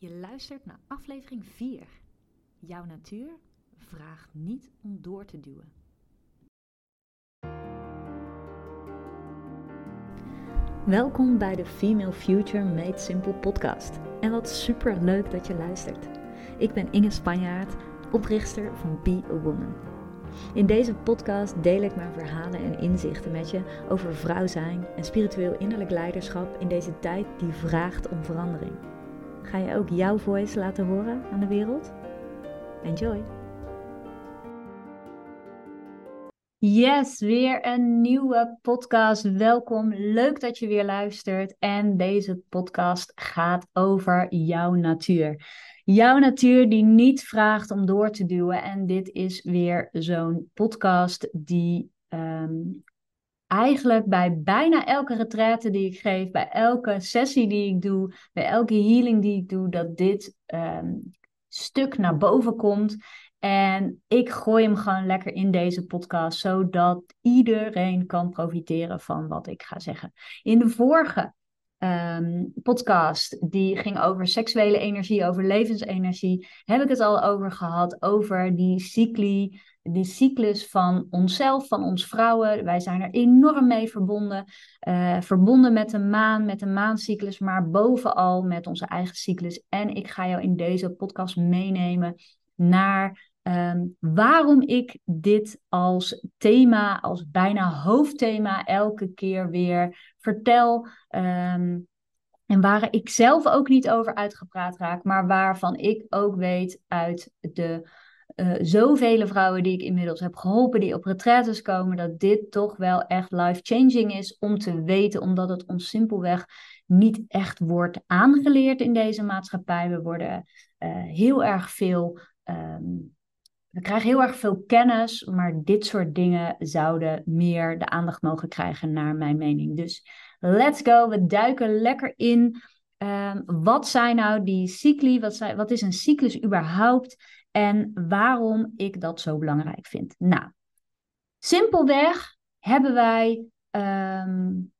Je luistert naar aflevering 4. Jouw natuur vraagt niet om door te duwen. Welkom bij de Female Future Made Simple podcast. En wat super leuk dat je luistert. Ik ben Inge Spanjaard, oprichter van Be a Woman. In deze podcast deel ik mijn verhalen en inzichten met je over vrouw zijn en spiritueel innerlijk leiderschap in deze tijd die vraagt om verandering. Ga je ook jouw voice laten horen aan de wereld? Enjoy! Yes, weer een nieuwe podcast. Welkom. Leuk dat je weer luistert. En deze podcast gaat over jouw natuur. Jouw natuur die niet vraagt om door te duwen. En dit is weer zo'n podcast die ehm, eigenlijk bij bijna elke retraite die ik geef, bij elke sessie die ik doe, bij elke healing die ik doe, dat dit ehm, stuk naar boven komt. En ik gooi hem gewoon lekker in deze podcast, zodat iedereen kan profiteren van wat ik ga zeggen. In de vorige ehm, podcast, die ging over seksuele energie, over levensenergie, heb ik het al over gehad, over die cycli, die cyclus van onszelf, van ons vrouwen. Wij zijn er enorm mee verbonden. Uh, verbonden met de maan, met de maancyclus, maar bovenal met onze eigen cyclus. En ik ga jou in deze podcast meenemen naar um, waarom ik dit als thema, als bijna hoofdthema, elke keer weer vertel. Um, en waar ik zelf ook niet over uitgepraat raak, maar waarvan ik ook weet uit de uh, zoveel vrouwen die ik inmiddels heb geholpen, die op retraites komen, dat dit toch wel echt life-changing is om te weten, omdat het ons simpelweg niet echt wordt aangeleerd in deze maatschappij. We worden uh, heel erg veel. Um, we krijgen heel erg veel kennis, maar dit soort dingen zouden meer de aandacht mogen krijgen, naar mijn mening. Dus let's go, we duiken lekker in. Um, wat zijn nou die cycli? Wat, zijn, wat is een cyclus überhaupt? En waarom ik dat zo belangrijk vind. Nou, simpelweg hebben wij, um,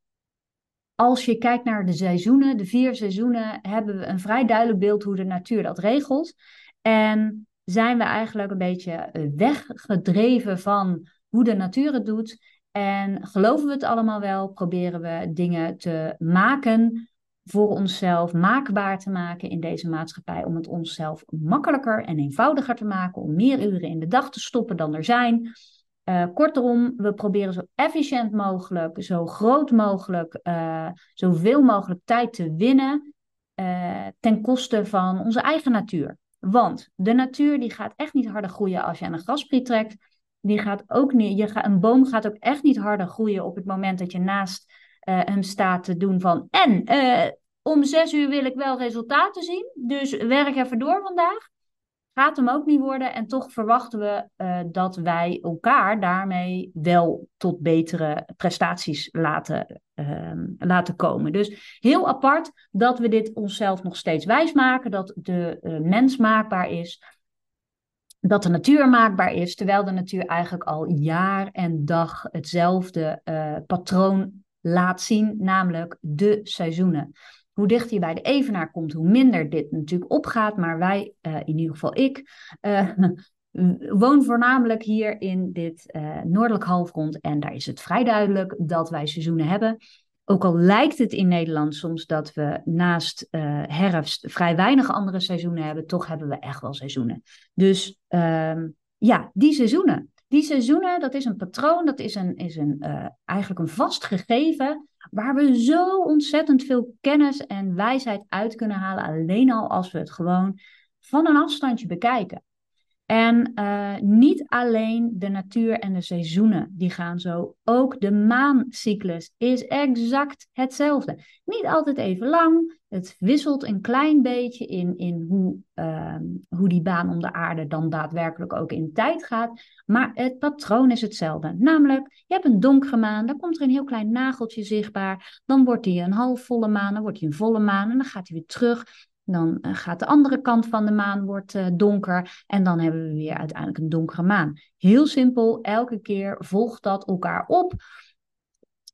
als je kijkt naar de seizoenen, de vier seizoenen, hebben we een vrij duidelijk beeld hoe de natuur dat regelt. En zijn we eigenlijk een beetje weggedreven van hoe de natuur het doet. En geloven we het allemaal wel? Proberen we dingen te maken voor onszelf maakbaar te maken in deze maatschappij. Om het onszelf makkelijker en eenvoudiger te maken. Om meer uren in de dag te stoppen dan er zijn. Uh, kortom, we proberen zo efficiënt mogelijk, zo groot mogelijk, uh, zoveel mogelijk tijd te winnen. Ten koste van onze eigen natuur. Want de natuur die gaat echt niet harder groeien als je aan een graspriet trekt. Die gaat ook niet, je een boom gaat ook echt niet harder groeien op het moment dat je naast uh, hem staat te doen van. En uh, om zes uur wil ik wel resultaten zien. Dus werk even door vandaag. Gaat hem ook niet worden. En toch verwachten we uh, dat wij elkaar daarmee wel tot betere prestaties laten, uh, laten komen. Dus heel apart dat we dit onszelf nog steeds wijsmaken. Dat de uh, mens maakbaar is. Dat de natuur maakbaar is. Terwijl de natuur eigenlijk al jaar en dag hetzelfde patroon laat zien. Namelijk de seizoenen hoe dichter je bij de evenaar komt, hoe minder dit natuurlijk opgaat. Maar wij, uh, in ieder geval ik, uh, woon voornamelijk hier in dit uh, noordelijk halfrond. En daar is het vrij duidelijk dat wij seizoenen hebben. Ook al lijkt het in Nederland soms dat we naast herfst vrij weinig andere seizoenen hebben, toch hebben we echt wel seizoenen. Dus ehm, ja, die seizoenen. Die seizoenen, dat is een patroon, dat is, een, is een, uh, eigenlijk een vast gegeven waar we zo ontzettend veel kennis en wijsheid uit kunnen halen, alleen al als we het gewoon van een afstandje bekijken. En uh, niet alleen de natuur en de seizoenen die gaan zo, ook de maancyclus is exact hetzelfde. Niet altijd even lang, het wisselt een klein beetje in, in hoe, uh, hoe die baan om de aarde dan daadwerkelijk ook in tijd gaat, maar het patroon is hetzelfde. Namelijk, je hebt een donkere maan, dan komt er een heel klein nageltje zichtbaar, dan wordt die een halfvolle maan, dan wordt die een volle maan en dan gaat hij weer terug. Dan uh, gaat de andere kant van de maan wordt uh, donker en dan hebben we weer uiteindelijk een donkere maan. Heel simpel, elke keer volgt dat elkaar op.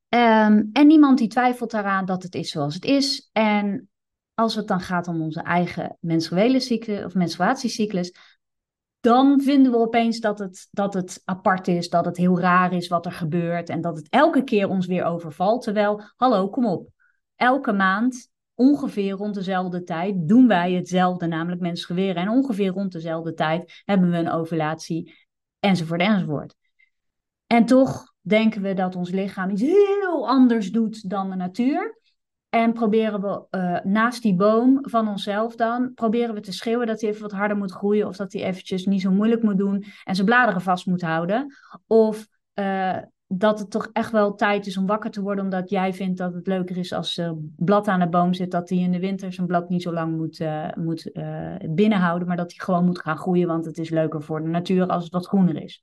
Um, en niemand die twijfelt daaraan dat het is zoals het is. En als het dan gaat om onze eigen menstruele cyclus of menstruatiecyclus, dan vinden we opeens dat het, dat het apart is, dat het heel raar is wat er gebeurt en dat het elke keer ons weer overvalt. Terwijl, hallo, kom op. Elke maand, ongeveer rond dezelfde tijd, doen wij hetzelfde, namelijk menstrueren. En ongeveer rond dezelfde tijd hebben we een ovulatie, enzovoort, enzovoort. En toch denken we dat ons lichaam iets heel anders doet dan de natuur. En proberen we uh, naast die boom van onszelf dan, proberen we te schreeuwen dat hij even wat harder moet groeien. Of dat hij eventjes niet zo moeilijk moet doen en zijn bladeren vast moet houden. Of uh, dat het toch echt wel tijd is om wakker te worden, omdat jij vindt dat het leuker is als er blad aan de boom zit, dat hij in de winter zijn blad niet zo lang moet, uh, moet binnenhouden, maar dat hij gewoon moet gaan groeien, want het is leuker voor de natuur als het wat groener is.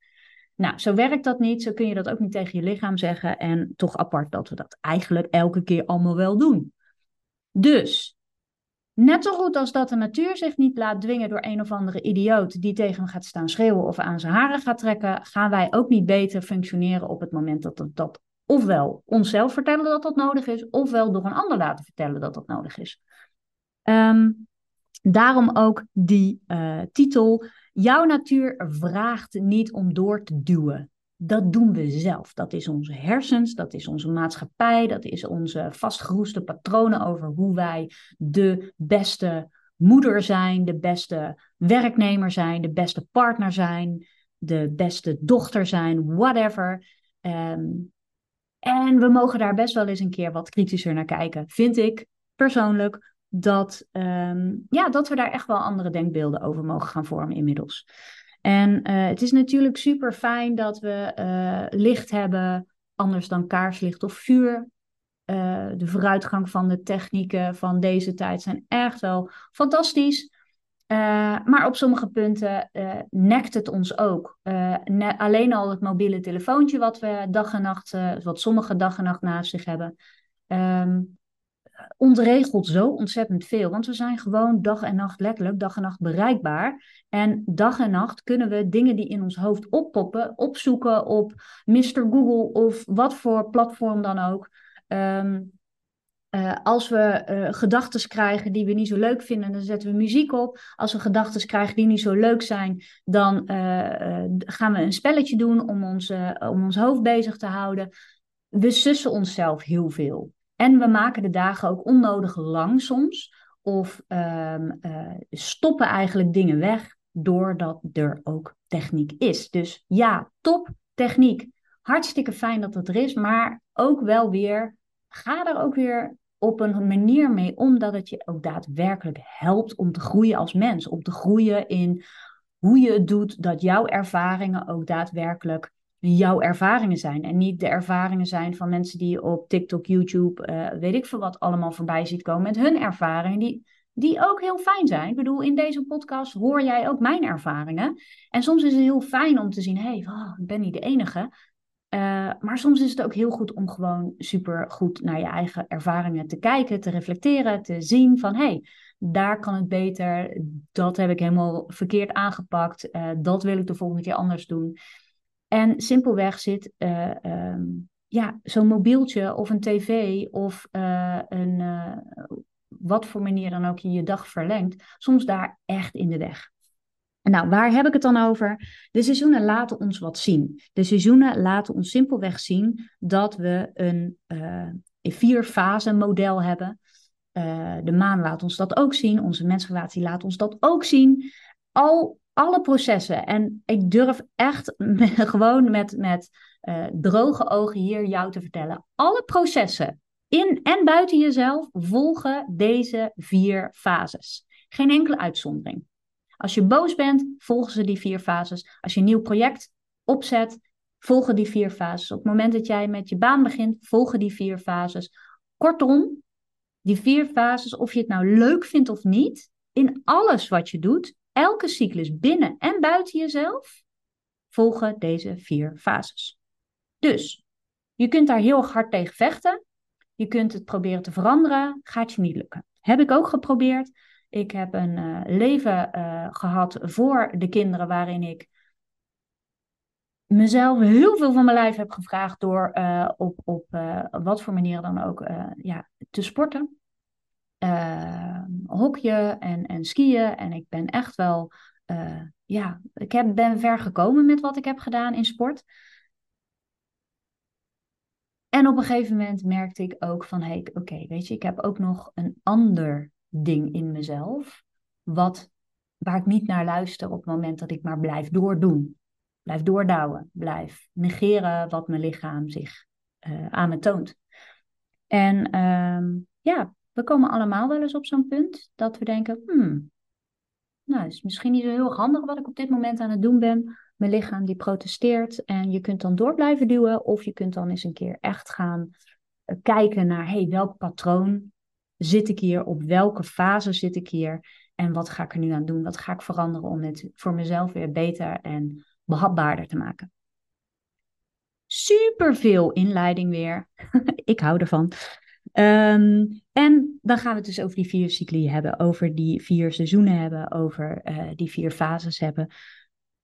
Nou, zo werkt dat niet. Zo kun je dat ook niet tegen je lichaam zeggen. En toch apart dat we dat eigenlijk elke keer allemaal wel doen. Dus, net zo goed als dat de natuur zich niet laat dwingen door een of andere idioot die tegen hem gaat staan schreeuwen of aan zijn haren gaat trekken, gaan wij ook niet beter functioneren op het moment dat dat, dat ofwel onszelf vertellen dat dat nodig is, ofwel door een ander laten vertellen dat dat nodig is. Um, daarom ook die uh, titel Jouw natuur vraagt niet om door te duwen. Dat doen we zelf. Dat is onze hersens, dat is onze maatschappij, dat is onze vastgeroeste patronen over hoe wij de beste moeder zijn, de beste werknemer zijn, de beste partner zijn, de beste dochter zijn, whatever. Um, en we mogen daar best wel eens een keer wat kritischer naar kijken, vind ik persoonlijk dat, um, ja, dat we daar echt wel andere denkbeelden over mogen gaan vormen inmiddels. En uh, het is natuurlijk super fijn dat we uh, licht hebben, anders dan kaarslicht of vuur. Uh, de vooruitgang van de technieken van deze tijd zijn echt wel fantastisch. maar op sommige punten nekt het ons ook. alleen al het mobiele telefoontje wat we dag en nacht, wat sommige dag en nacht naast zich hebben. Um, ontregelt zo ontzettend veel. Want we zijn gewoon dag en nacht, letterlijk dag en nacht bereikbaar. En dag en nacht kunnen we dingen die in ons hoofd oppoppen, opzoeken op Mr. Google of wat voor platform dan ook. Um, uh, als we uh, gedachten krijgen die we niet zo leuk vinden, dan zetten we muziek op. Als we gedachten krijgen die niet zo leuk zijn, dan uh, gaan we een spelletje doen om ons, om ons hoofd bezig te houden. We sussen onszelf heel veel. En we maken de dagen ook onnodig lang soms. Of um, uh, stoppen eigenlijk dingen weg doordat er ook techniek is. Dus ja, top techniek. Hartstikke fijn dat het er is, maar ook wel weer, ga er ook weer op een manier mee om dat het je ook daadwerkelijk helpt om te groeien als mens. Om te groeien in hoe je het doet, dat jouw ervaringen ook daadwerkelijk jouw ervaringen zijn. En niet de ervaringen zijn van mensen die op TikTok, YouTube, uh, weet ik veel wat allemaal voorbij ziet komen met hun ervaringen. Die, die ook heel fijn zijn. Ik bedoel, in deze podcast hoor jij ook mijn ervaringen. En soms is het heel fijn om te zien, hé, hey, oh, ik ben niet de enige. Uh, maar soms is het ook heel goed om gewoon super goed naar je eigen ervaringen te kijken, te reflecteren, te zien van hé, hey, daar kan het beter, dat heb ik helemaal verkeerd aangepakt, uh, dat wil ik de volgende keer anders doen. En simpelweg zit uh, um, ja, zo'n mobieltje of een tv of uh, een, uh, wat voor manier dan ook je je dag verlengt, soms daar echt in de weg. Nou, waar heb ik het dan over? De seizoenen laten ons wat zien. De seizoenen laten ons simpelweg zien dat we een vier fase model hebben. de maan laat ons dat ook zien. Onze menstruatie laat ons dat ook zien. Al alle processen. En ik durf echt gewoon met, met uh, droge ogen hier jou te vertellen. Alle processen in en buiten jezelf volgen deze vier fases. Geen enkele uitzondering. Als je boos bent, volgen ze die vier fases. Als je een nieuw project opzet, volgen die vier fases. Op het moment dat jij met je baan begint, volgen die vier fases. Kortom, die vier fases, of je het nou leuk vindt of niet, in alles wat je doet, elke cyclus binnen en buiten jezelf volgen deze vier fases. Dus je kunt daar heel hard tegen vechten. Je kunt het proberen te veranderen. Gaat je niet lukken. Heb ik ook geprobeerd. Ik heb een uh, leven uh, gehad voor de kinderen waarin ik mezelf heel veel van mijn lijf heb gevraagd door uh, op, op wat voor manieren dan ook ja, te sporten. Uh, hokje en, en skiën. En ik ben echt wel, uh, ja, ik heb, ben ver gekomen met wat ik heb gedaan in sport. En op een gegeven moment merkte ik ook van, hey, oké, weet je, ik heb ook nog een ander ding in mezelf, wat, waar ik niet naar luister op het moment dat ik maar blijf doordoen. Blijf doordouwen, blijf negeren wat mijn lichaam zich uh, aan me toont. En um, ja, we komen allemaal wel eens op zo'n punt dat we denken, hmm, nou, is misschien niet zo heel handig wat ik op dit moment aan het doen ben. Mijn lichaam die protesteert en je kunt dan door blijven duwen of je kunt dan eens een keer echt gaan eh, kijken naar, hey, welk patroon zit ik hier, op welke fase zit ik hier en wat ga ik er nu aan doen? Wat ga ik veranderen om het voor mezelf weer beter en behapbaarder te maken? Super veel inleiding weer. ik hou ervan. Um, en dan gaan we het dus over die vier cycli hebben, over die vier seizoenen hebben, over uh, die vier fases hebben.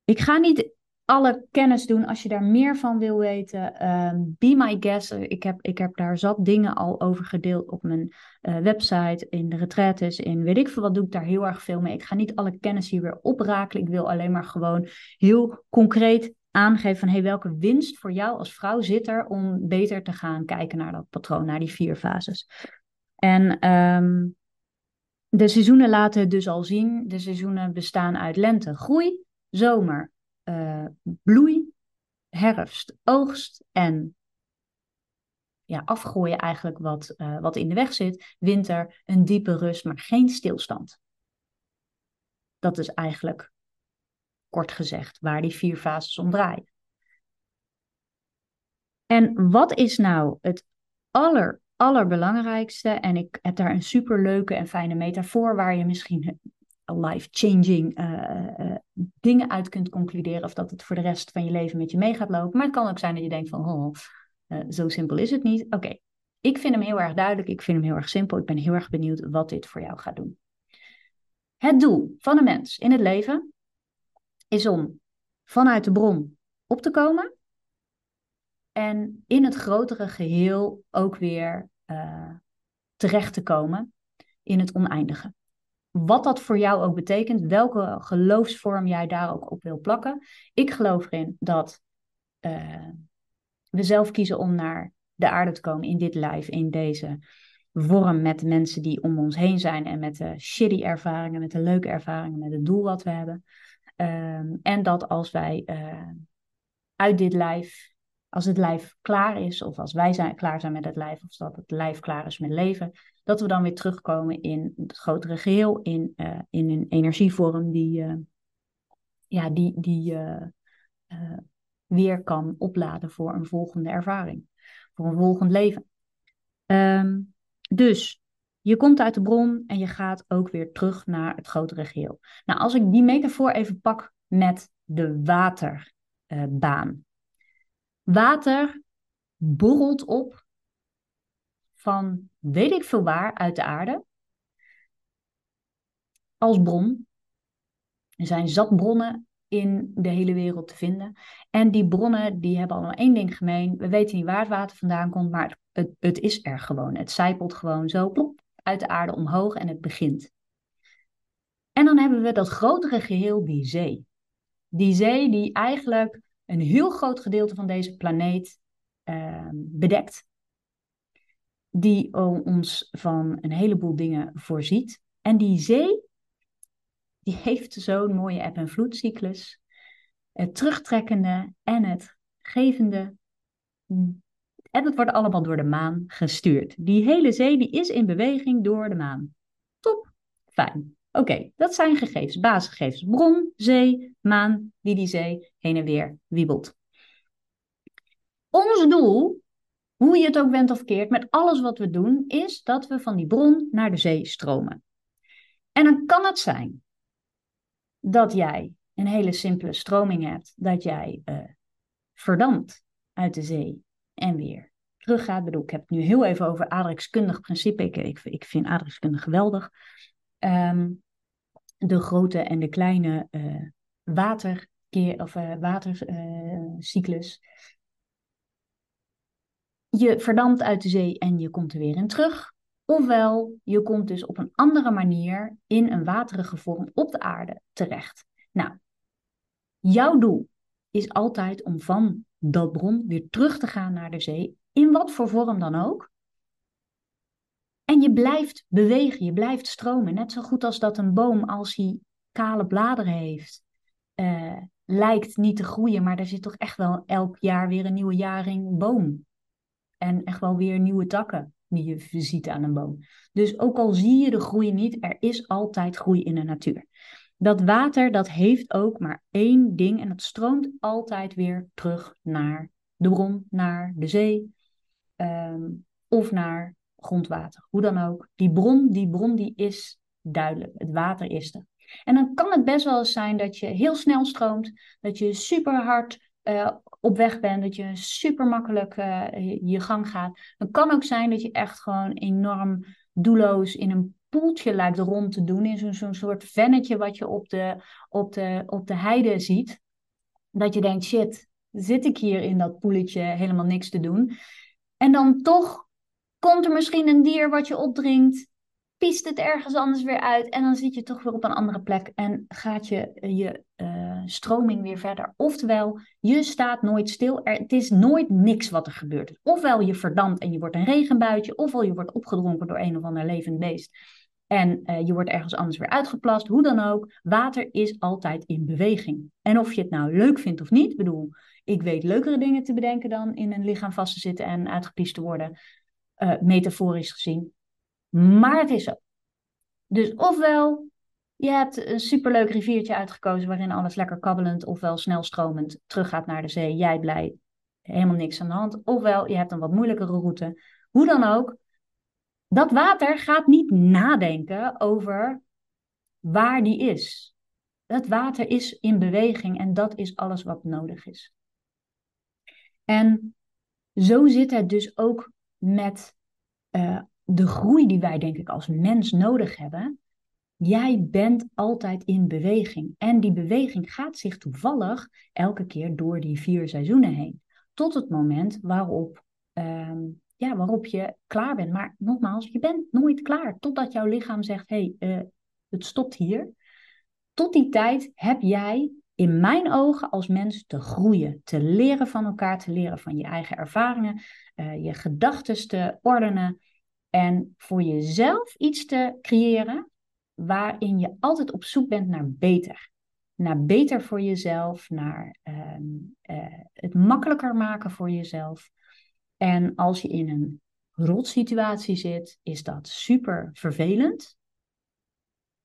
Ik ga niet alle kennis doen als je daar meer van wil weten. Um, be my guest. Ik heb, ik heb daar zat dingen al over gedeeld op mijn uh, website, in de retraites, in weet ik veel wat doe ik daar heel erg veel mee. Ik ga niet alle kennis hier weer oprakelen. Ik wil alleen maar gewoon heel concreet aangeven van hey, welke winst voor jou als vrouw zit er om beter te gaan kijken naar dat patroon, naar die vier fases. En um, de seizoenen laten dus al zien. De seizoenen bestaan uit lente, groei, zomer, uh, bloei, herfst, oogst en ja, afgooien eigenlijk wat, uh, wat in de weg zit. Winter, een diepe rust, maar geen stilstand. Dat is eigenlijk kort gezegd, waar die vier fases om draaien. En wat is nou het aller, allerbelangrijkste? En ik heb daar een superleuke en fijne metafoor waar je misschien life-changing uh, uh, dingen uit kunt concluderen. Of dat het voor de rest van je leven met je mee gaat lopen. Maar het kan ook zijn dat je denkt van, oh, uh, zo simpel is het niet. Oké, ik vind hem heel erg duidelijk. Ik vind hem heel erg simpel. Ik ben heel erg benieuwd wat dit voor jou gaat doen. Het doel van een mens in het leven is om vanuit de bron op te komen en in het grotere geheel ook weer uh, terecht te komen in het oneindige. Wat dat voor jou ook betekent, welke geloofsvorm jij daar ook op wil plakken. Ik geloof erin dat uh, we zelf kiezen om naar de aarde te komen in dit live, in deze vorm met de mensen die om ons heen zijn en met de shitty ervaringen, met de leuke ervaringen, met het doel wat we hebben. Um, en dat als wij uh, uit dit lijf, als het lijf klaar is, of als wij zijn, klaar zijn met het lijf, of dat het lijf klaar is met leven, dat we dan weer terugkomen in het grotere geheel, in, uh, in een energievorm die, uh, ja, die, die weer kan opladen voor een volgende ervaring, voor een volgend leven. Um, dus je komt uit de bron en je gaat ook weer terug naar het grotere geheel. Nou, als ik die metafoor even pak met de waterbaan. Water borrelt op van weet ik veel waar uit de aarde als bron. Er zijn zat bronnen in de hele wereld te vinden. En die bronnen die hebben allemaal één ding gemeen. We weten niet waar het water vandaan komt, maar het, het is er gewoon. Het zijpelt gewoon zo plop, uit de aarde omhoog en het begint. En dan hebben we dat grotere geheel, die zee. Die zee die eigenlijk een heel groot gedeelte van deze planeet uh, bedekt. Die ons van een heleboel dingen voorziet. En die zee, die heeft zo'n mooie eb- en vloedcyclus. Het terugtrekkende en het gevende en het wordt allemaal door de maan gestuurd. Die hele zee die is in beweging door de maan. Top, fijn. Oké, dat zijn gegevens, basisgegevens. Bron, zee, maan, die die zee heen en weer wiebelt. Ons doel, hoe je het ook bent of keert, met alles wat we doen, is dat we van die bron naar de zee stromen. En dan kan het zijn dat jij een hele simpele stroming hebt, dat jij uh, verdampt uit de zee en weer teruggaat. Ik bedoel, ik heb het nu heel even over aardrijkskundig principe. Ik, ik, ik vind aardrijkskunde geweldig. Um, de grote en de kleine uh, waterkeer, of, uh, watercyclus. je verdampt uit de zee en je komt er weer in terug. Ofwel, je komt dus op een andere manier in een waterige vorm op de aarde terecht. Nou, jouw doel is altijd om van dat bron weer terug te gaan naar de zee, in wat voor vorm dan ook. En je blijft bewegen, je blijft stromen. Net zo goed als dat een boom, als hij kale bladeren heeft, uh, lijkt niet te groeien, maar er zit toch echt wel elk jaar weer een nieuwe jaring boom. En echt wel weer nieuwe takken die je ziet aan een boom. Dus ook al zie je de groei niet, er is altijd groei in de natuur. Dat water, dat heeft ook maar één ding en dat stroomt altijd weer terug naar de bron, naar de zee um, of naar grondwater. Hoe dan ook. Die bron, die bron die is duidelijk. Het water is er. En dan kan het best wel eens zijn dat je heel snel stroomt, dat je super hard uh, op weg bent, dat je super makkelijk uh, je gang gaat. Het kan ook zijn dat je echt gewoon enorm doelloos in een poeltje lijkt rond te doen, in zo'n soort vennetje wat je op de, op, de, op de heide ziet. Dat je denkt, shit, zit ik hier in dat poeletje helemaal niks te doen. En dan toch komt er misschien een dier wat je opdringt piest het ergens anders weer uit en dan zit je toch weer op een andere plek en gaat je, je uh, stroming weer verder. Oftewel, je staat nooit stil. Er, het is nooit niks wat er gebeurt. Ofwel je verdampt en je wordt een regenbuitje, ofwel je wordt opgedronken door een of ander levend beest. En uh, je wordt ergens anders weer uitgeplast, hoe dan ook. Water is altijd in beweging. En of je het nou leuk vindt of niet, bedoel, ik weet leukere dingen te bedenken dan in een lichaam vast te zitten en uitgepiest te worden, uh, metaforisch gezien. Maar het is zo. Dus ofwel je hebt een superleuk riviertje uitgekozen waarin alles lekker kabbelend ofwel snelstromend teruggaat naar de zee. Jij blij, helemaal niks aan de hand. Ofwel je hebt een wat moeilijkere route. Hoe dan ook, dat water gaat niet nadenken over waar die is. Dat water is in beweging en dat is alles wat nodig is. En zo zit het dus ook met uh, de groei die wij, denk ik, als mens nodig hebben. Jij bent altijd in beweging. En die beweging gaat zich toevallig elke keer door die vier seizoenen heen. Tot het moment waarop, ehm, ja, waarop je klaar bent. Maar nogmaals, je bent nooit klaar. Totdat jouw lichaam zegt: hé, hey, uh, het stopt hier. Tot die tijd heb jij in mijn ogen als mens te groeien, te leren van elkaar, te leren van je eigen ervaringen, uh, je gedachten te ordenen, en voor jezelf iets te creëren waarin je altijd op zoek bent naar beter. Naar beter voor jezelf, naar ehm, eh, het makkelijker maken voor jezelf. En als je in een rotsituatie zit, is dat super vervelend.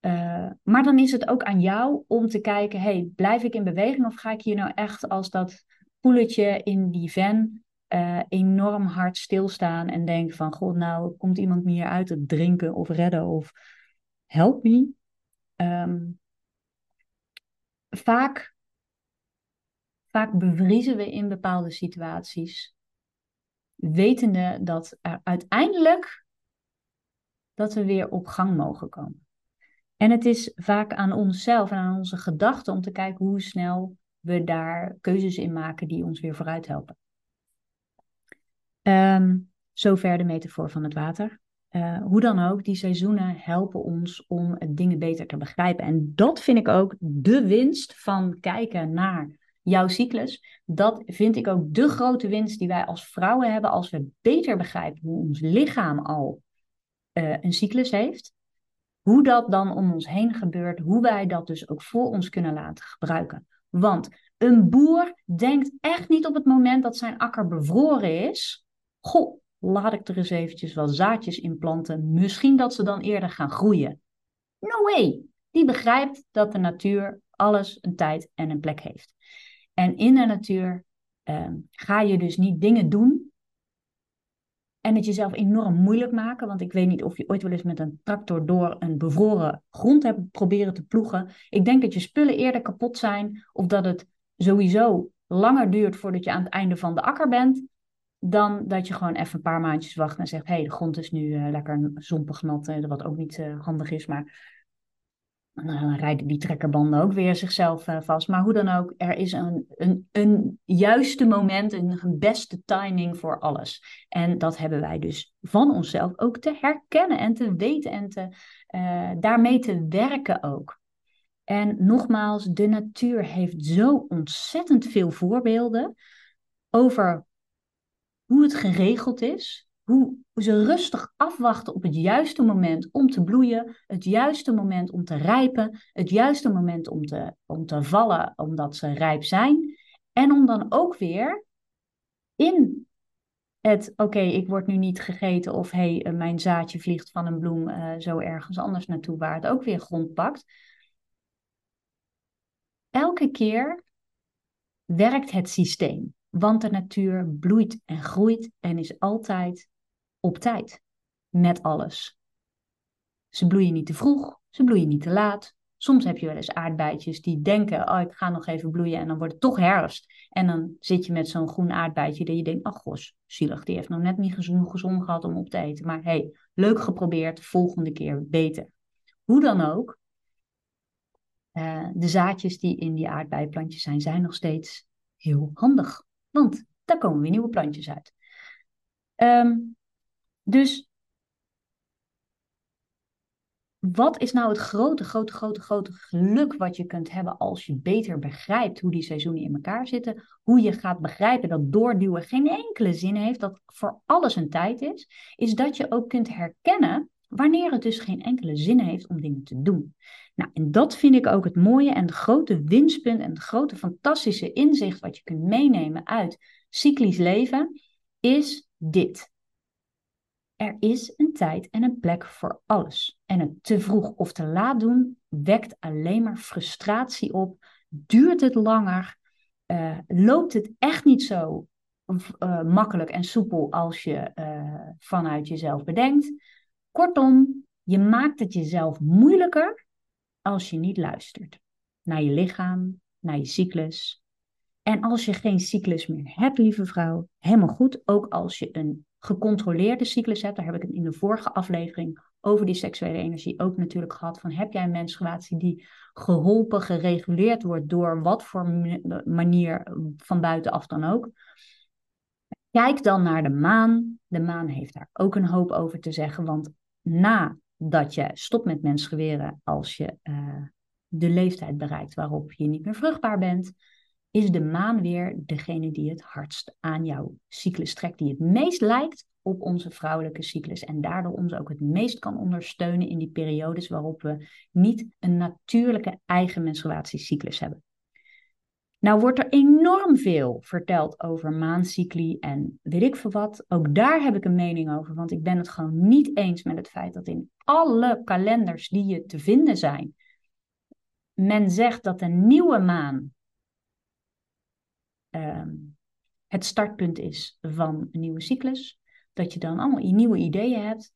Uh, maar dan is het ook aan jou om te kijken, hey, blijf ik in beweging of ga ik hier nou echt als dat poeletje in die van uh, enorm hard stilstaan en denken van, god, nou komt iemand me hier uit te drinken of redden of help me. Um, vaak, vaak bevriezen we in bepaalde situaties, wetende dat er uiteindelijk dat we weer op gang mogen komen. En het is vaak aan onszelf en aan onze gedachten om te kijken hoe snel we daar keuzes in maken die ons weer vooruit helpen. Um, zover de metafoor van het water. Uh, hoe dan ook, die seizoenen helpen ons om dingen beter te begrijpen. En dat vind ik ook de winst van kijken naar jouw cyclus. Dat vind ik ook de grote winst die wij als vrouwen hebben als we beter begrijpen hoe ons lichaam al uh, een cyclus heeft. Hoe dat dan om ons heen gebeurt, hoe wij dat dus ook voor ons kunnen laten gebruiken. Want een boer denkt echt niet op het moment dat zijn akker bevroren is, goh, laat ik er eens eventjes wat zaadjes in planten. Misschien dat ze dan eerder gaan groeien. No way! Die begrijpt dat de natuur alles een tijd en een plek heeft. En in de natuur ehm, ga je dus niet dingen doen en het jezelf enorm moeilijk maken. Want ik weet niet of je ooit wel eens met een tractor door een bevroren grond hebt proberen te ploegen. Ik denk dat je spullen eerder kapot zijn of dat het sowieso langer duurt voordat je aan het einde van de akker bent dan dat je gewoon even een paar maandjes wacht en zegt: hé, hey, de grond is nu uh, lekker zompig nat, uh, wat ook niet uh, handig is. Maar dan rijden die trekkerbanden ook weer zichzelf vast. Maar hoe dan ook, er is een, een, een juiste moment, een, een beste timing voor alles. En dat hebben wij dus van onszelf ook te herkennen en te weten en te, daarmee te werken ook. En nogmaals, de natuur heeft zo ontzettend veel voorbeelden over hoe het geregeld is, hoe ze rustig afwachten op het juiste moment om te bloeien, het juiste moment om te rijpen, het juiste moment om te, om te vallen omdat ze rijp zijn. En om dan ook weer in het, oké, ik word nu niet gegeten of hé, hey, mijn zaadje vliegt van een bloem uh, zo ergens anders naartoe waar het ook weer grond pakt. Elke keer werkt het systeem, want de natuur bloeit en groeit en is altijd op tijd met alles. Ze bloeien niet te vroeg, ze bloeien niet te laat. Soms heb je wel eens aardbeidjes die denken, oh ik ga nog even bloeien en dan wordt het toch herfst. En dan zit je met zo'n groen aardbeidje dat je denkt, ach gos, zielig, die heeft nog net niet gezond, gezond gehad om op te eten. Maar hey, leuk geprobeerd, volgende keer beter. Hoe dan ook, uh, de zaadjes die in die aardbeiplantjes zijn, zijn nog steeds heel handig. Want daar komen weer nieuwe plantjes uit. Um, dus wat is nou het grote, grote, grote, grote geluk wat je kunt hebben als je beter begrijpt hoe die seizoenen in elkaar zitten? Hoe je gaat begrijpen dat doorduwen geen enkele zin heeft, dat voor alles een tijd is, is dat je ook kunt herkennen wanneer het dus geen enkele zin heeft om dingen te doen. Nou, en dat vind ik ook het mooie en het grote winstpunt en het grote fantastische inzicht wat je kunt meenemen uit cyclisch leven, is dit. Er is een tijd en een plek voor alles. En het te vroeg of te laat doen wekt alleen maar frustratie op. Duurt het langer? Uh, loopt het echt niet zo uh, makkelijk en soepel als je uh, vanuit jezelf bedenkt? Kortom, je maakt het jezelf moeilijker als je niet luistert naar je lichaam, naar je cyclus. En als je geen cyclus meer hebt, lieve vrouw, helemaal goed. Ook als je een gecontroleerde cyclus hebt. Daar heb ik het in de vorige aflevering over die seksuele energie ook natuurlijk gehad. Van heb jij een menstruatie die geholpen, gereguleerd wordt door wat voor manier van buitenaf dan ook. Kijk dan naar de maan. De maan heeft daar ook een hoop over te zeggen. Want nadat je stopt met menstrueren als je uh, de leeftijd bereikt waarop je niet meer vruchtbaar bent, is de maan weer degene die het hardst aan jouw cyclus trekt, die het meest lijkt op onze vrouwelijke cyclus en daardoor ons ook het meest kan ondersteunen in die periodes waarop we niet een natuurlijke eigen menstruatiecyclus hebben. Nou wordt er enorm veel verteld over maancycli en weet ik veel wat. Ook daar heb ik een mening over, want ik ben het gewoon niet eens met het feit dat in alle kalenders die je te vinden zijn, men zegt dat een nieuwe maan Ehm, het startpunt is van een nieuwe cyclus. Dat je dan allemaal nieuwe ideeën hebt.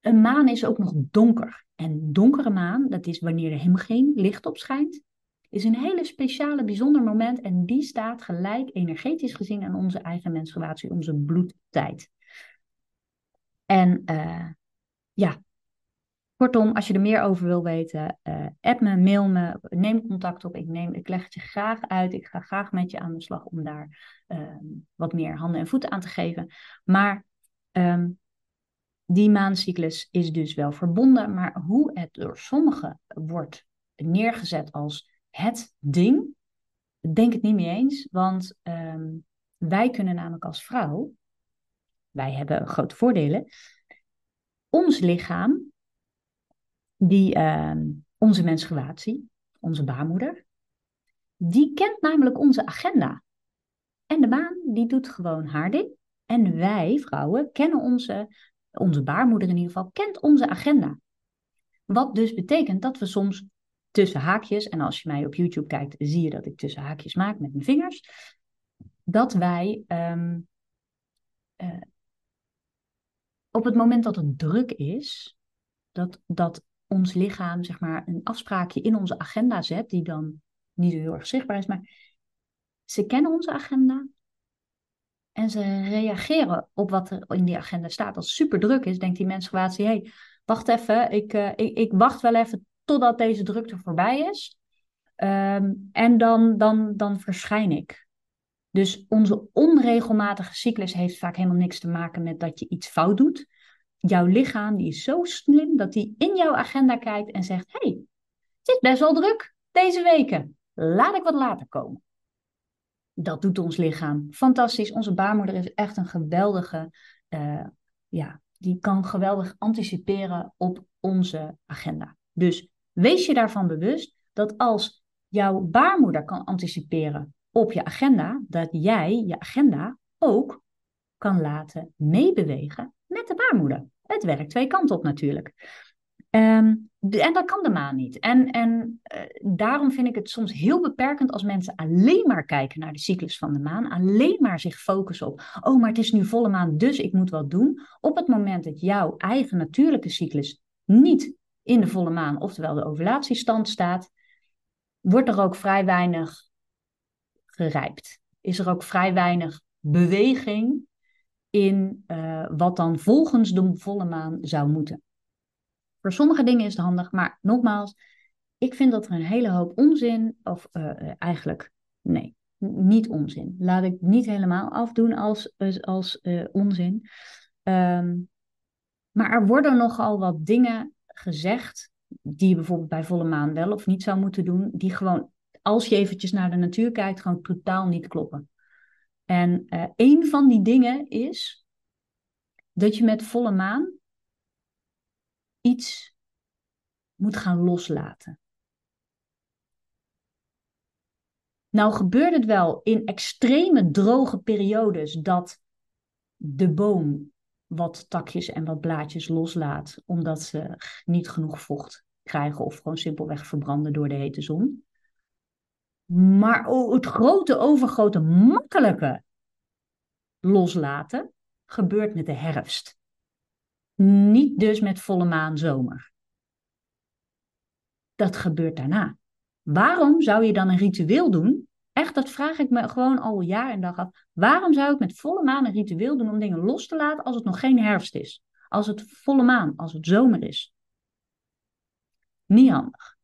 Een maan is ook nog donker. En donkere maan, dat is wanneer er helemaal geen licht op schijnt, is een hele speciale, bijzonder moment. En die staat gelijk energetisch gezien aan onze eigen menstruatie, onze bloedtijd. En uh, ja, Kortom, als je er meer over wil weten, uh, app me, mail me, neem contact op. Ik, neem, ik leg het je graag uit. Ik ga graag met je aan de slag om daar uh, wat meer handen en voeten aan te geven. Maar um, die maancyclus is dus wel verbonden. Maar hoe het door sommigen wordt neergezet als het ding, denk het niet mee eens. Want um, wij kunnen namelijk als vrouw, wij hebben grote voordelen. Ons lichaam die uh, onze menstruatie, onze baarmoeder, die kent namelijk onze agenda. En de maan, die doet gewoon haar ding. En wij, vrouwen, kennen onze, onze baarmoeder in ieder geval, kent onze agenda. Wat dus betekent dat we soms tussen haakjes, en als je mij op YouTube kijkt, zie je dat ik tussen haakjes maak met mijn vingers, dat wij um, uh, op het moment dat het druk is, dat, dat ons lichaam zeg maar een afspraakje in onze agenda zet, die dan niet heel erg zichtbaar is, maar ze kennen onze agenda en ze reageren op wat er in die agenda staat. Als super druk is, denkt die menstruatie, hé, hey, wacht even, ik, uh, ik, ik wacht wel even totdat deze drukte voorbij is. Ehm, en dan, dan, dan verschijn ik. Dus onze onregelmatige cyclus heeft vaak helemaal niks te maken met dat je iets fout doet. Jouw lichaam die is zo slim dat hij in jouw agenda kijkt en zegt: hey, het is best wel druk deze weken. Laat ik wat later komen. Dat doet ons lichaam. Fantastisch. Onze baarmoeder is echt een geweldige, uh, ja, die kan geweldig anticiperen op onze agenda. Dus wees je daarvan bewust dat als jouw baarmoeder kan anticiperen op je agenda, dat jij je agenda ook kan laten meebewegen met de baarmoeder. Het werkt twee kanten op natuurlijk. Ehm, en dat kan de maan niet. En, en uh, daarom vind ik het soms heel beperkend als mensen alleen maar kijken naar de cyclus van de maan, alleen maar zich focussen op, oh, maar het is nu volle maan, dus ik moet wat doen. Op het moment dat jouw eigen natuurlijke cyclus niet in de volle maan, oftewel de ovulatiestand staat, wordt er ook vrij weinig gerijpt. Is er ook vrij weinig beweging in uh, wat dan volgens de volle maan zou moeten. Voor sommige dingen is het handig, maar nogmaals, ik vind dat er een hele hoop onzin, of uh, eigenlijk, nee, niet onzin. Laat ik niet helemaal afdoen als, als uh, onzin. Um, maar er worden nogal wat dingen gezegd die je bijvoorbeeld bij volle maan wel of niet zou moeten doen, die gewoon, als je eventjes naar de natuur kijkt, gewoon totaal niet kloppen. En een van die dingen is dat je met volle maan iets moet gaan loslaten. Nou gebeurt het wel in extreme droge periodes dat de boom wat takjes en wat blaadjes loslaat, omdat ze niet genoeg vocht krijgen of gewoon simpelweg verbranden door de hete zon. Maar het grote, overgrote, makkelijke loslaten gebeurt met de herfst. Niet dus met volle maan zomer. Dat gebeurt daarna. Waarom zou je dan een ritueel doen? Echt, dat vraag ik me gewoon al jaar en dag af. Waarom zou ik met volle maan een ritueel doen om dingen los te laten als het nog geen herfst is? Als het volle maan, als het zomer is? Niet handig.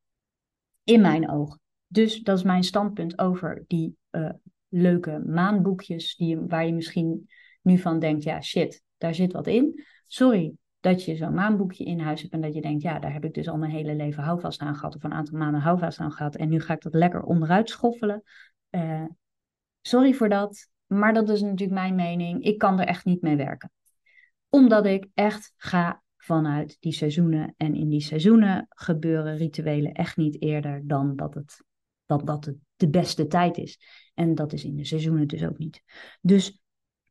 In mijn ogen. Dus dat is mijn standpunt over die uh, leuke maanboekjes die, waar je misschien nu van denkt, ja shit, daar zit wat in. Sorry dat je zo'n maanboekje in huis hebt en dat je denkt, ja, daar heb ik dus al mijn hele leven houvast aan gehad of een aantal maanden houvast aan gehad en nu ga ik dat lekker onderuit schoffelen. Uh, sorry voor dat, maar dat is natuurlijk mijn mening. Ik kan er echt niet mee werken. Omdat ik echt ga vanuit die seizoenen. En in die seizoenen gebeuren rituelen echt niet eerder dan dat het, dat, dat de beste tijd is. En dat is in de seizoenen dus ook niet. Dus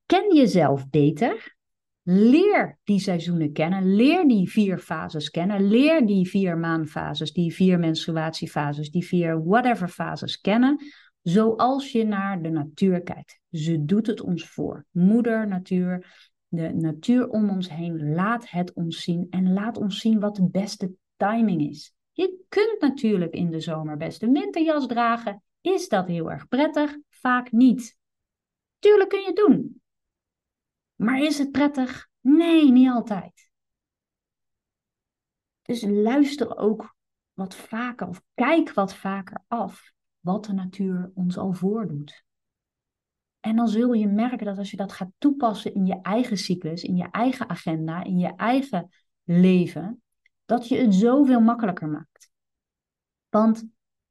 ken jezelf beter. Leer die seizoenen kennen. Leer die vier fases kennen. Leer die vier maanfases, die vier menstruatiefases, die vier whatever fases kennen. Zoals je naar de natuur kijkt. Ze doet het ons voor. Moeder natuur, de natuur om ons heen, laat het ons zien. En laat ons zien wat de beste timing is. Je kunt natuurlijk in de zomer best een winterjas dragen. Is dat heel erg prettig? Vaak niet. Tuurlijk kun je het doen. Maar is het prettig? Nee, niet altijd. Dus luister ook wat vaker of kijk wat vaker af wat de natuur ons al voordoet. En dan zul je merken dat als je dat gaat toepassen in je eigen cyclus, in je eigen agenda, in je eigen leven, dat je het zoveel makkelijker maakt. Want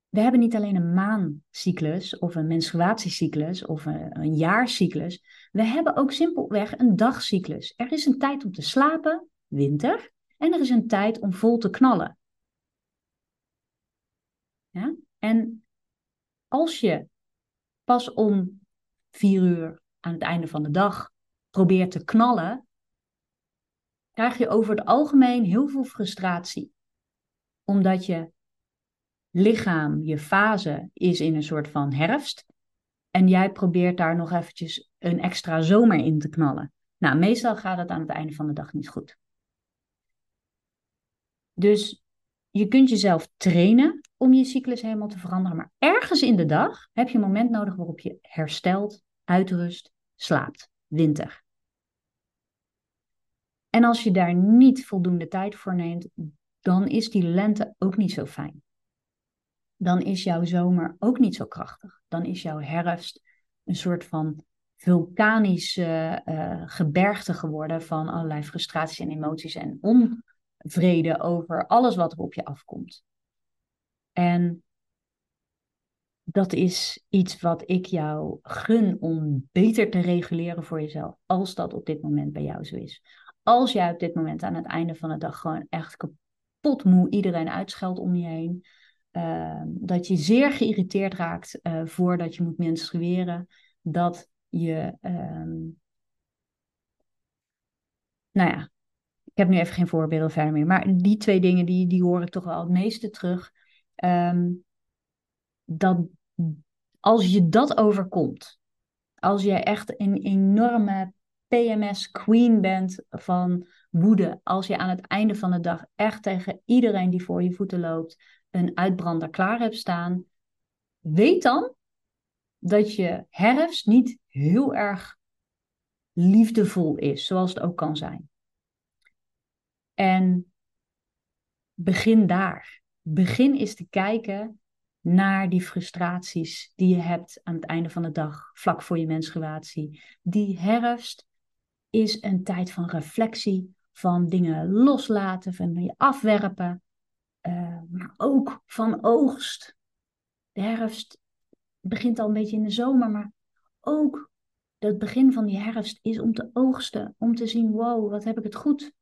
we hebben niet alleen een maancyclus of een menstruatiecyclus of een, jaarcyclus. We hebben ook simpelweg een dagcyclus. Er is een tijd om te slapen, winter, en er is een tijd om vol te knallen. Ja? En als je pas om vier uur aan het einde van de dag probeert te knallen, krijg je over het algemeen heel veel frustratie. Omdat je lichaam, je fase is in een soort van herfst. En jij probeert daar nog eventjes een extra zomer in te knallen. Nou, meestal gaat het aan het einde van de dag niet goed. Dus je kunt jezelf trainen om je cyclus helemaal te veranderen. Maar ergens in de dag heb je een moment nodig waarop je herstelt, uitrust, slaapt. Winter. En als je daar niet voldoende tijd voor neemt, dan is die lente ook niet zo fijn. Dan is jouw zomer ook niet zo krachtig. Dan is jouw herfst een soort van vulkanische uh, gebergte geworden van allerlei frustraties en emoties en onvrede over alles wat er op je afkomt. En dat is iets wat ik jou gun om beter te reguleren voor jezelf, als dat op dit moment bij jou zo is. Als jij op dit moment aan het einde van de dag gewoon echt kapot iedereen uitscheldt om je heen, uh, dat je zeer geïrriteerd raakt uh, voordat je moet menstrueren, dat je, um, nou ja, heb nu even geen voorbeelden verder meer, maar die twee dingen die, die hoor ik toch wel het meeste terug. Um, dat als je dat overkomt, als je echt een enorme PMS queen bent van woede, als je aan het einde van de dag echt tegen iedereen die voor je voeten loopt een uitbrander klaar hebt staan, weet dan dat je herfst niet heel erg liefdevol is, zoals het ook kan zijn. En begin daar. Begin eens te kijken naar die frustraties die je hebt aan het einde van de dag, vlak voor je menstruatie. Die herfst is een tijd van reflectie, van dingen loslaten, van je afwerpen, uh, maar ook van oogst. De herfst begint al een beetje in de zomer, maar ook het begin van die herfst is om te oogsten, om te zien, wow, wat heb ik het goed.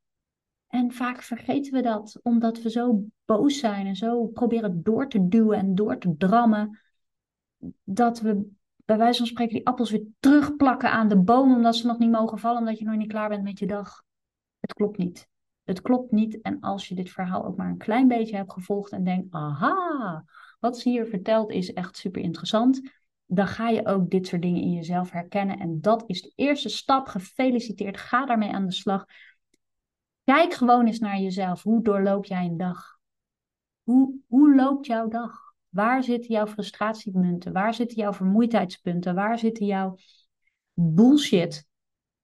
En vaak vergeten we dat, omdat we zo boos zijn en zo proberen door te duwen en door te drammen, dat we bij wijze van spreken die appels weer terugplakken aan de boom, omdat ze nog niet mogen vallen, omdat je nog niet klaar bent met je dag. Het klopt niet. Het klopt niet. En als je dit verhaal ook maar een klein beetje hebt gevolgd en denkt, aha, wat ze hier vertelt is echt super interessant, dan ga je ook dit soort dingen in jezelf herkennen. En dat is de eerste stap. Gefeliciteerd. Ga daarmee aan de slag. Kijk gewoon eens naar jezelf. Hoe doorloop jij een dag? Hoe, hoe loopt jouw dag? Waar zitten jouw frustratiepunten? Waar zitten jouw vermoeidheidspunten? Waar zitten jouw bullshit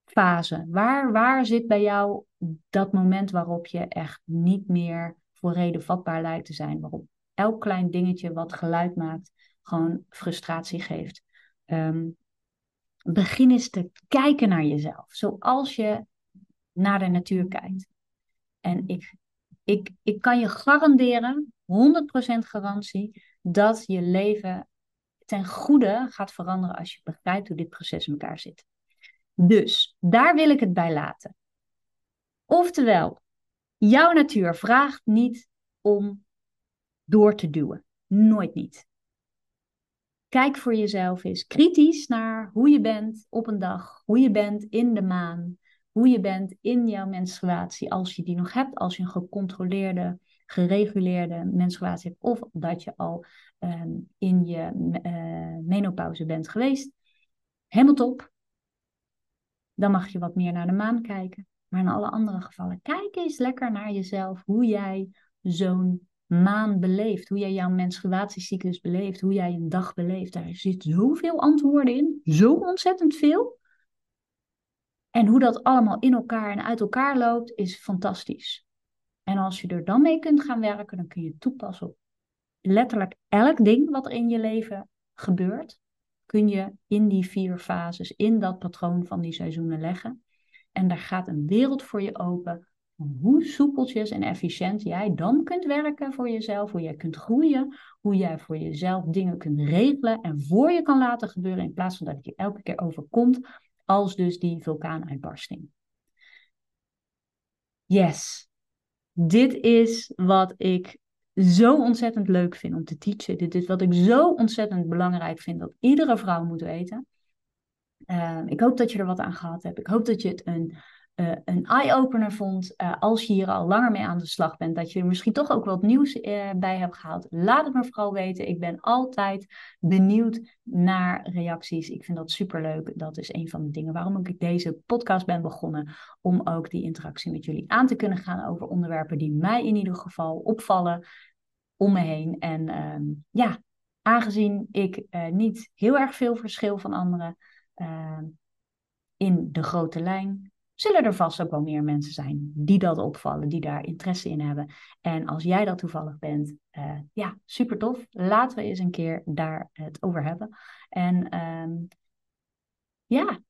fase? Waar, waar zit bij jou dat moment waarop je echt niet meer voor reden vatbaar lijkt te zijn? Waarop elk klein dingetje wat geluid maakt, gewoon frustratie geeft. Um, begin eens te kijken naar jezelf, zoals je naar de natuur kijkt. En ik, ik, ik kan je garanderen, 100% garantie, dat je leven ten goede gaat veranderen als je begrijpt hoe dit proces in elkaar zit. Dus daar wil ik het bij laten. Oftewel, jouw natuur vraagt niet om door te duwen. Nooit niet. Kijk voor jezelf eens kritisch naar hoe je bent op een dag, hoe je bent in de maan, hoe je bent in jouw menstruatie, als je die nog hebt, als je een gecontroleerde, gereguleerde menstruatie hebt, of dat je al ehm, in je uh, menopauze bent geweest. Helemaal top. Dan mag je wat meer naar de maan kijken. Maar in alle andere gevallen, kijk eens lekker naar jezelf, hoe jij zo'n maan beleeft, hoe jij jouw menstruatiecyclus beleeft, hoe jij een dag beleeft. Daar zit zoveel antwoorden in, zo ontzettend veel. En hoe dat allemaal in elkaar en uit elkaar loopt, is fantastisch. En als je er dan mee kunt gaan werken, dan kun je toepassen op letterlijk elk ding wat er in je leven gebeurt. Kun je in die vier fases, in dat patroon van die seizoenen leggen. En daar gaat een wereld voor je open hoe soepeltjes en efficiënt jij dan kunt werken voor jezelf, hoe jij kunt groeien, hoe jij voor jezelf dingen kunt regelen en voor je kan laten gebeuren in plaats van dat het je elke keer overkomt als dus die vulkaanuitbarsting. Yes, dit is wat ik zo ontzettend leuk vind om te teachen. Dit is wat ik zo ontzettend belangrijk vind dat iedere vrouw moet weten. Ehm, ik hoop dat je er wat aan gehad hebt. Ik hoop dat je het een uh, een eye-opener vond. Uh, als je hier al langer mee aan de slag bent, dat je er misschien toch ook wat nieuws uh, bij hebt gehaald. Laat het me vooral weten. Ik ben altijd benieuwd naar reacties. Ik vind dat superleuk. Dat is een van de dingen waarom ik deze podcast ben begonnen. Om ook die interactie met jullie aan te kunnen gaan over onderwerpen die mij in ieder geval opvallen om me heen. En ehm, ja, aangezien ik niet heel erg veel verschil van anderen ehm, in de grote lijn zullen er vast ook wel meer mensen zijn die dat opvallen, die daar interesse in hebben. En als jij dat toevallig bent, uh, ja, super tof. Laten we eens een keer daar het over hebben. En ehm, ja,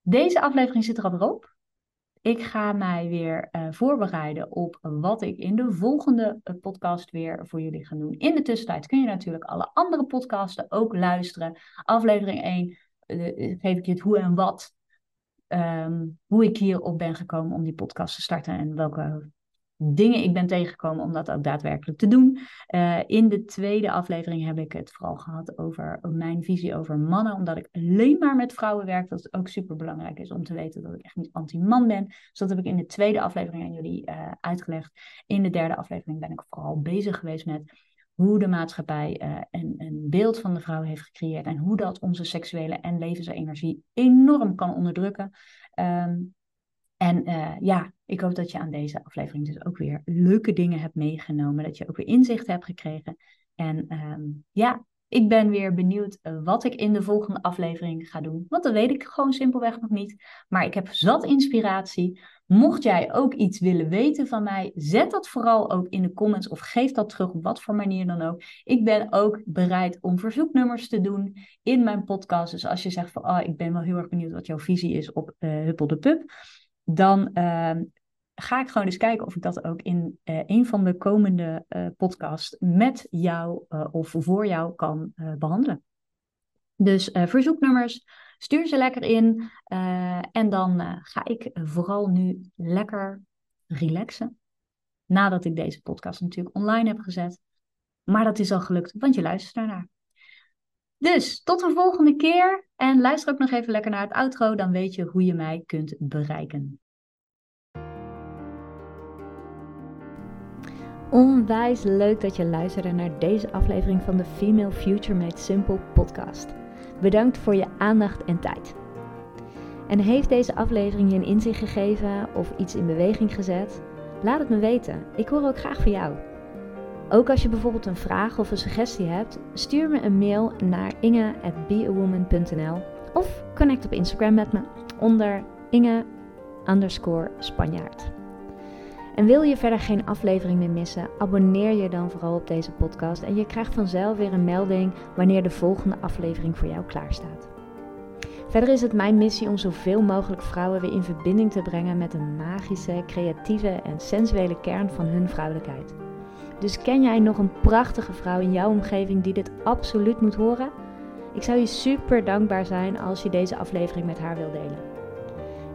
deze aflevering zit er alweer op. Ik ga mij weer uh, voorbereiden op wat ik in de volgende uh, podcast weer voor jullie ga doen. In de tussentijd kun je natuurlijk alle andere podcasten ook luisteren. Aflevering 1 uh, geef ik je het hoe en wat um, hoe ik hierop ben gekomen om die podcast te starten en welke dingen ik ben tegengekomen om dat ook daadwerkelijk te doen. Uh, in de tweede aflevering heb ik het vooral gehad over mijn visie over mannen, omdat ik alleen maar met vrouwen werk. Dat het ook super belangrijk is om te weten dat ik echt niet anti-man ben. Dus dat heb ik in de tweede aflevering aan jullie uh, uitgelegd. In de derde aflevering ben ik vooral bezig geweest met hoe de maatschappij uh, een, een, beeld van de vrouw heeft gecreëerd en hoe dat onze seksuele en levensenergie enorm kan onderdrukken. Um, en uh, ja, ik hoop dat je aan deze aflevering dus ook weer leuke dingen hebt meegenomen, dat je ook weer inzicht hebt gekregen. En um, ja, ik ben weer benieuwd uh, wat ik in de volgende aflevering ga doen, want dat weet ik gewoon simpelweg nog niet. Maar ik heb zat inspiratie. Mocht jij ook iets willen weten van mij, zet dat vooral ook in de comments of geef dat terug op wat voor manier dan ook. Ik ben ook bereid om verzoeknummers te doen in mijn podcast. Dus als je zegt van, oh, ik ben wel heel erg benieuwd wat jouw visie is op uh, Huppel de Pup, dan uh, ga ik gewoon eens kijken of ik dat ook in uh, een van de komende uh, podcasts met jou of voor jou kan behandelen. Dus verzoeknummers, Stuur ze lekker in. En dan ga ik vooral nu lekker relaxen. Nadat ik deze podcast natuurlijk online heb gezet. Maar dat is al gelukt, want je luistert daarnaar. Dus tot de volgende keer. En luister ook nog even lekker naar het outro. Dan weet je hoe je mij kunt bereiken. Onwijs leuk dat je luisterde naar deze aflevering van de Female Future Made Simple podcast. Bedankt voor je aandacht en tijd. En heeft deze aflevering je een inzicht gegeven of iets in beweging gezet? Laat het me weten. Ik hoor ook graag van jou. Ook als je bijvoorbeeld een vraag of een suggestie hebt, stuur me een mail naar inge.beawoman.nl of connect op Instagram met me onder inge Spanjaard. En wil je verder geen aflevering meer missen, abonneer je dan vooral op deze podcast en je krijgt vanzelf weer een melding wanneer de volgende aflevering voor jou klaar staat. Verder is het mijn missie om zoveel mogelijk vrouwen weer in verbinding te brengen met de magische, creatieve en sensuele kern van hun vrouwelijkheid. Dus ken jij nog een prachtige vrouw in jouw omgeving die dit absoluut moet horen? Ik zou je super dankbaar zijn als je deze aflevering met haar wil delen.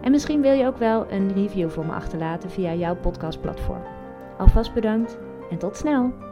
En misschien wil je ook wel een review voor me achterlaten via jouw podcastplatform. Alvast bedankt en tot snel!